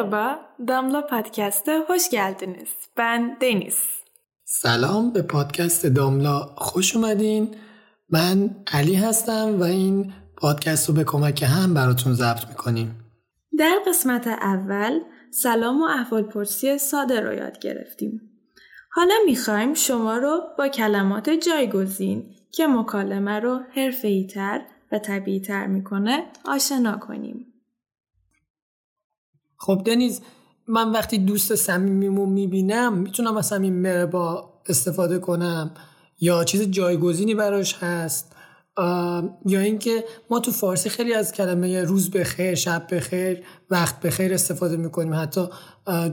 Merhaba, Damla Podcast'a hoş geldiniz. Ben Deniz. سلام به پادکست داملا خوش اومدین من علی هستم و این پادکست رو به کمک هم براتون ضبط می‌کنیم در قسمت اول سلام و احوال پرسی ساده رو یاد گرفتیم. حالا می‌خوایم شما رو با کلمات جایگزین که مکالمه رو حرفه‌ای تر و طبیعی تر می‌کنه آشنا کنیم. خب دنیز من وقتی دوست صمیمیمو می‌بینم می‌تونم از همین مربا استفاده کنم یا چیز جایگزینی براش هست یا اینکه ما تو فارسی خیلی از کلمه روز بخیر شب بخیر وقت بخیر استفاده می‌کنیم حتی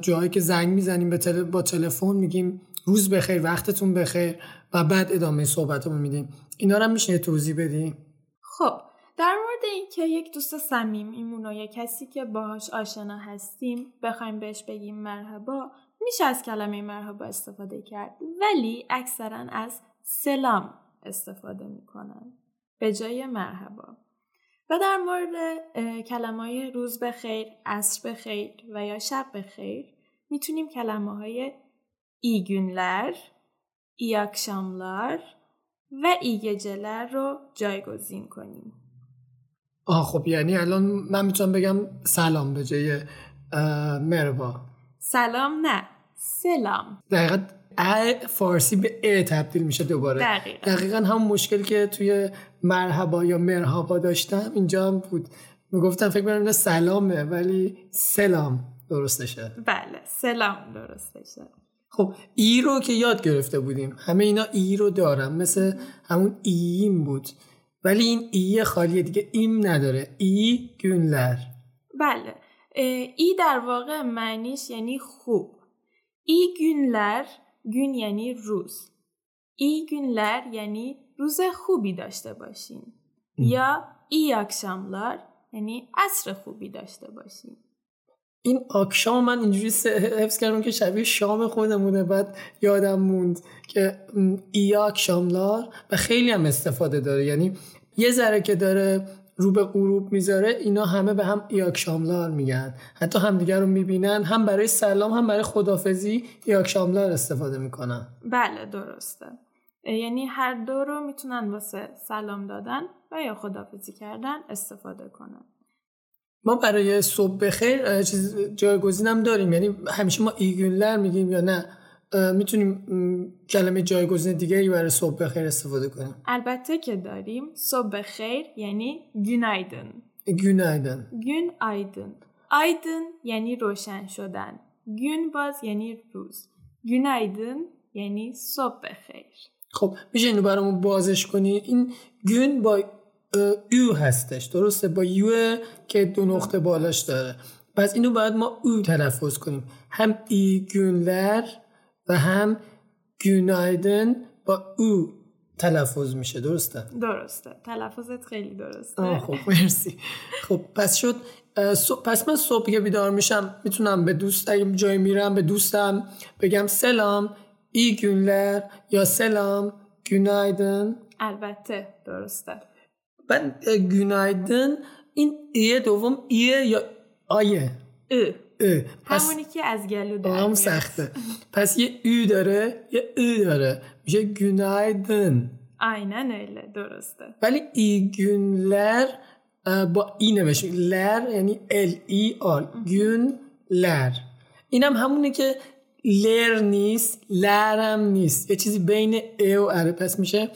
جایی که زنگ می‌زنیم به. با تلفن میگیم روز بخیر وقتتون بخیر و بعد ادامه صحبتمون میدیم اینا رو میشه توضیح بدیم خب اینکه یک دوست صمیمیمون و یک کسی که باهاش آشنا هستیم بخوایم بهش بگیم مرحبا میشه از کلمه مرحبا استفاده کرد. ولی اکثرا از سلام استفاده می‌کنن. به جای مرحبا. و در مورد کلمه های روز بخیر، عصر بخیر و یا شب بخیر می‌تونیم کلمه های iyi akşamlar و geceler رو جایگزین کنیم. آه خب یعنی الان من می‌تونم بگم سلام به جای مربا سلام نه سلام. دقیقا فارسی به ا تبدیل میشه دوباره. دقیقا, دقیقا همون مشکلی که توی مرحبا یا مرحبا داشتم اینجا هم بود. می‌گفتم فکر کنم سلامه ولی سلام درستشه بله سلام درستشه خب ای رو که یاد گرفته بودیم. همه اینا ای رو دارم مثل همون ایم بود. ولی این ای خالیه دیگه ایم نداره. ای گونلر. بله. ای در واقع معنیش یعنی خوب. ای گونلر گون یعنی روز. ای گونلر یعنی روز خوبی داشته باشین. یا ای اکشاملار یعنی عصر خوبی داشته باشین. این آکشام من اینجوری حفظ کردم که شبیه شام خودمونه. بعد یادم موند که ای آکشاملار و خیلی هم استفاده داره. یعنی یه ذره که داره رو به غروب می‌ذاره اینا همه به هم ایاکشاملار میگن. حتی همدیگر رو می‌بینن هم برای سلام هم برای خدافزی ایاکشاملار استفاده می‌کنن. بله درسته. یعنی هر دو رو می‌تونن واسه سلام دادن و یا خدافزی کردن استفاده کنن. ما برای صبح بخیر چیز جایگزینم داریم. یعنی همیشه ما ایگونلر میگیم یا نه؟ می‌تونیم کلمه جایگزین دیگری برای صبح بخیر استفاده کنیم. البته که داریم صبح بخیر یعنی günaydın günaydın günaydın aydın یعنی روشن شدن. gün باز یعنی روز. günaydın یعنی صبح بخیر. خب میشه اینو برامون بازش کنی؟ این gün با او هستش. درسته؟ با یو که دو نقطه بالاش داره. پس اینو باید ما او تلفظ کنیم. هم ای günler و هم گونایدن با او تلفظ میشه. درسته؟ درسته. تلفظت خیلی درسته. آه خب مرسی. خب پس شد. پس من صبح که بیدار میشم می‌تونم به دوست اگه جای میرم به دوستم بگم سلام ای گونلر یا سلام گونایدن. البته درسته. من گونایدن این ایه دوم ایه یا آیه؟ ا همونی که از گلو در هم سخته. پس یه او داره یه او داره. میشه گونایدن. aynen öyle درسته. ولی ای گونلر با ای نوشته لر یعنی ال ای آر. گون لر. اینم همونه که لر نیست لرم نیست. یه چیزی بین ا و اره پس میشه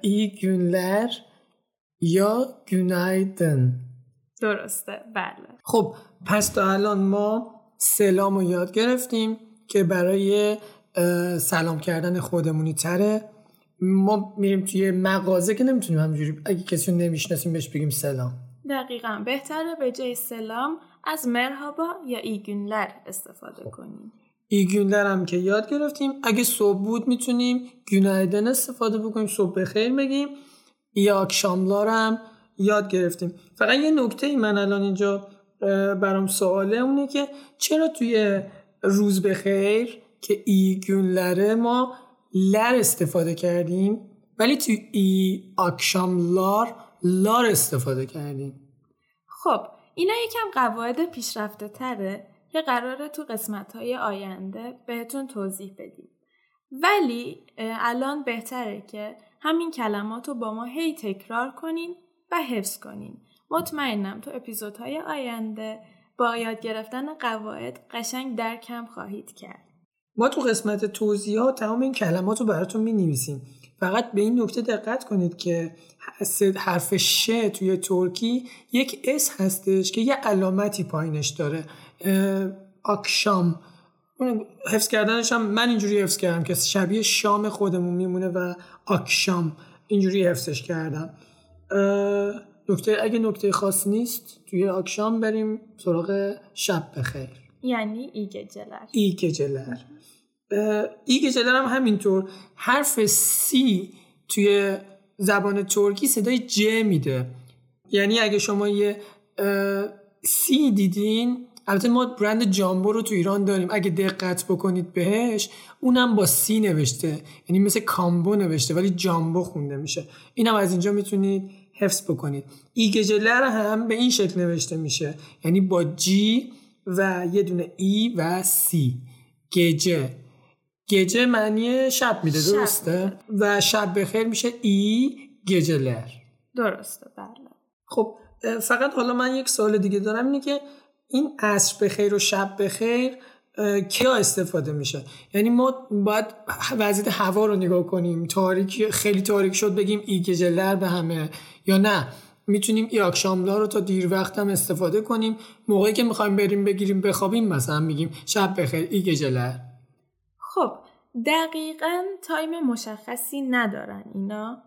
ای گونلر یا گونایدن. درسته بله. خب پس تا الان ما سلام رو یاد گرفتیم که برای سلام کردن خودمونی تره. ما میریم توی مغازه که نمی‌تونیم همجوری اگه کسی رو نمی‌شناسیم بهش بگیم سلام. دقیقا بهتره به جای سلام از merhaba یا iyi günler استفاده کنیم. iyi günler هم که یاد گرفتیم. اگه صبح بود می‌تونیم günaydın استفاده بکنیم صبح بخیر بگیم iyi akşamlar هم یاد گرفتیم فقط یه نکته ای من الان اینجا برام سواله اونه که چرا توی روز بخیر که iyi günler ه ما ler استفاده کردیم ولی توی ای اکشام لار لار استفاده کردیم خب اینا یکم قواعد پیشرفته تره که قراره تو قسمت های آینده بهتون توضیح بدیم. ولی الان بهتره که همین کلمات رو با ما هی تکرار کنین و حفظ کنین. مطمئنم تو اپیزودهای آینده با یاد گرفتن قواعد قشنگ درکم خواهید کرد. ما تو قسمت توضیحات تمام این کلمات رو براتون می نویسیم. فقط به این نکته دقت کنید که حرف ش توی ترکی یک اس هستش که یه علامتی پایینش داره آکشام حفظ کردنش هم من اینجوری حفظ کردم که شبیه شام خودمون میمونه و آکشام اینجوری حفظش کردم نکته اگه نکته خاص نیست توی آکشام بریم سراغ شب بخیر. یعنی iyi geceler iyi geceler iyi geceler هم همینطور حرف C توی زبان ترکی صدای ج میده. یعنی اگه شما یه C دیدین البته ما برند جامبو رو تو ایران داریم. اگه دقت بکنید بهش اونم با C نوشته. یعنی مثل کامبو نوشته ولی جامبو خونده میشه. اینم از اینجا می‌تونید حفظ بکنید. ایگجلر هم به این شکل نوشته میشه. یعنی با جی و یه دونه ای و سی گجه گجه معنی شب میده درسته؟ و شب بخیر میشه ای گجلر درسته بله. خب فقط حالا من یک سال دیگه دارم. اینه که این عصر بخیر و شب بخیر کیا استفاده میشه؟ یعنی ما باید وضعیت هوا رو نگاه کنیم. تاریک خیلی تاریک شد بگیم ایگجلر به همه. یا نه؟ می‌تونیم iyi akşamlar رو تا دیر وقت هم استفاده کنیم. موقعی که می‌خوایم بریم بگیریم بخوابیم مثلا میگیم شب بخیر iyi geceler خب دقیقا time مشخصی ندارن اینا.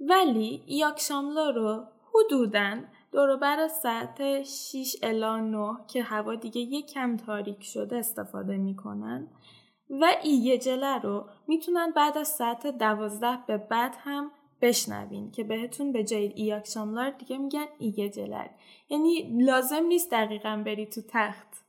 ولی iyi akşamlar رو حدوداً دوروبر ساعت 6 الی 9 که هوا دیگه یک کم تاریک شده استفاده می‌کنن و iyi geceler رو می‌تونن بعد از ساعت 12 به بعد هم بشنوین که بهتون به جای iyi akşamlar دیگه میگن iyi geceler یعنی لازم نیست دقیقا بری تو تخت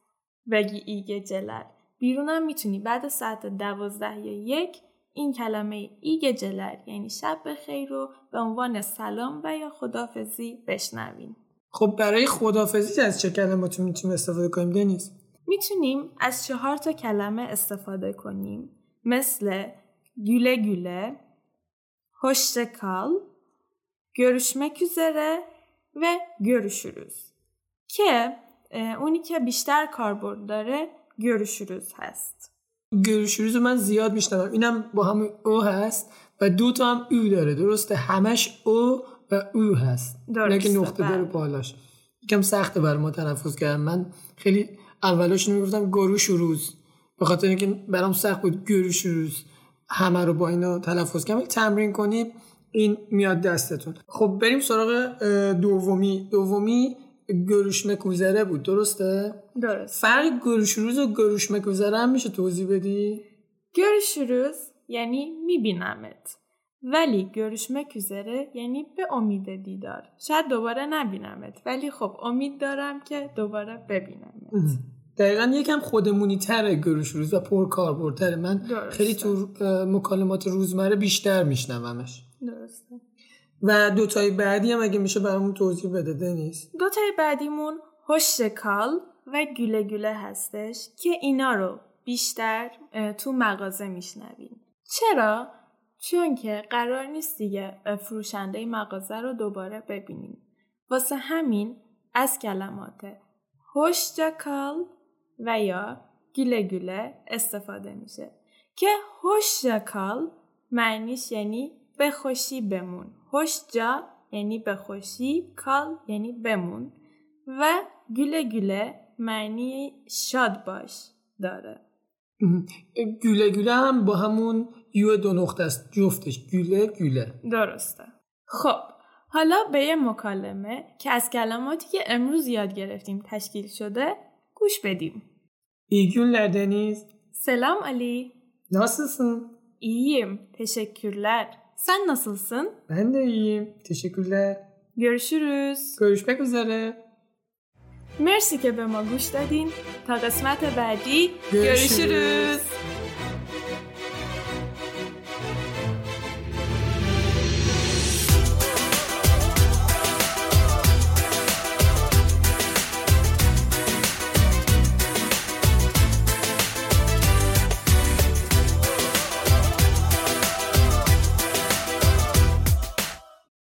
بگی iyi geceler بیرونم می‌تونی بعد ساعت دوازده یا یک این کلمه iyi geceler یعنی شب بخیر رو به عنوان سلام و یا خدافزی بشنوین خب برای خدافزی از چه کلماتی می‌تونیم استفاده کنیم دنیز؟ می‌تونیم از چهار تا کلمه استفاده کنیم. مثل güle güle, hoşça kal, görüşmek üzere و görüşürüz که اونی که بیشتر کاربرد داره görüşürüz هست. گروشوریز من زیاد میشنوم. اینم با هم او هست و دو تا هم او داره. درسته؟ همش او و او هست. درسته. که نقطه داره بله. بالاش یکم سخته بر ما تلفظ کردم من خیلی اولش می‌گفتم گروشوروز به خاطر اینکه برام سخت بود گروشوروز همه رو با اینا تلفظ کنم تمرین کنید این میاد دستتون. خب بریم سراغ دومی. دومی گروش مکوزره بود درسته؟ درست فرق گروشروز و گروش مکوزره هم میشه توضیح بدی؟ گروشروز یعنی میبینمت ولی گروش مکوزره یعنی به امید دیدار شاید دوباره نبینمت ولی خب امید دارم که دوباره ببینمت دقیقا یکم خودمونی تره گروشروز و پر کاربردتره من درسته. خیلی تو مکالمات روزمره بیشتر میشنومش و دوتای بعدی هم اگه میشه برامون توضیح بده دنیز. دوتای بعدیمون هشتکال و گله گله هستش که اینا رو بیشتر تو مغازه میشنویم. چرا؟ چون که قرار نیست دیگه فروشنده مغازه رو دوباره ببینیم. واسه همین از کلمات هشتکال و یا گله گله استفاده میشه. که هشتکال معنیش یعنی به خوشی بمون جا یعنی به خوشی کال یعنی بمون. و گله گله معنی شاد باش داره. گله گله هم با همون یو دو نقطه است. جفتش گله گله درسته. خب حالا به یه مکالمه که از کلماتی که امروز یاد گرفتیم تشکیل شده گوش بدیم. İyi دنیز سلام علی. Nasılsın? İyiyim. Teşekkürler. Sen nasılsın? Ben de iyiyim. Teşekkürler. Görüşürüz. Görüşmek üzere. مرسی که به ما گوش دادین تا قسمت بعدی görüşürüz. görüşürüz.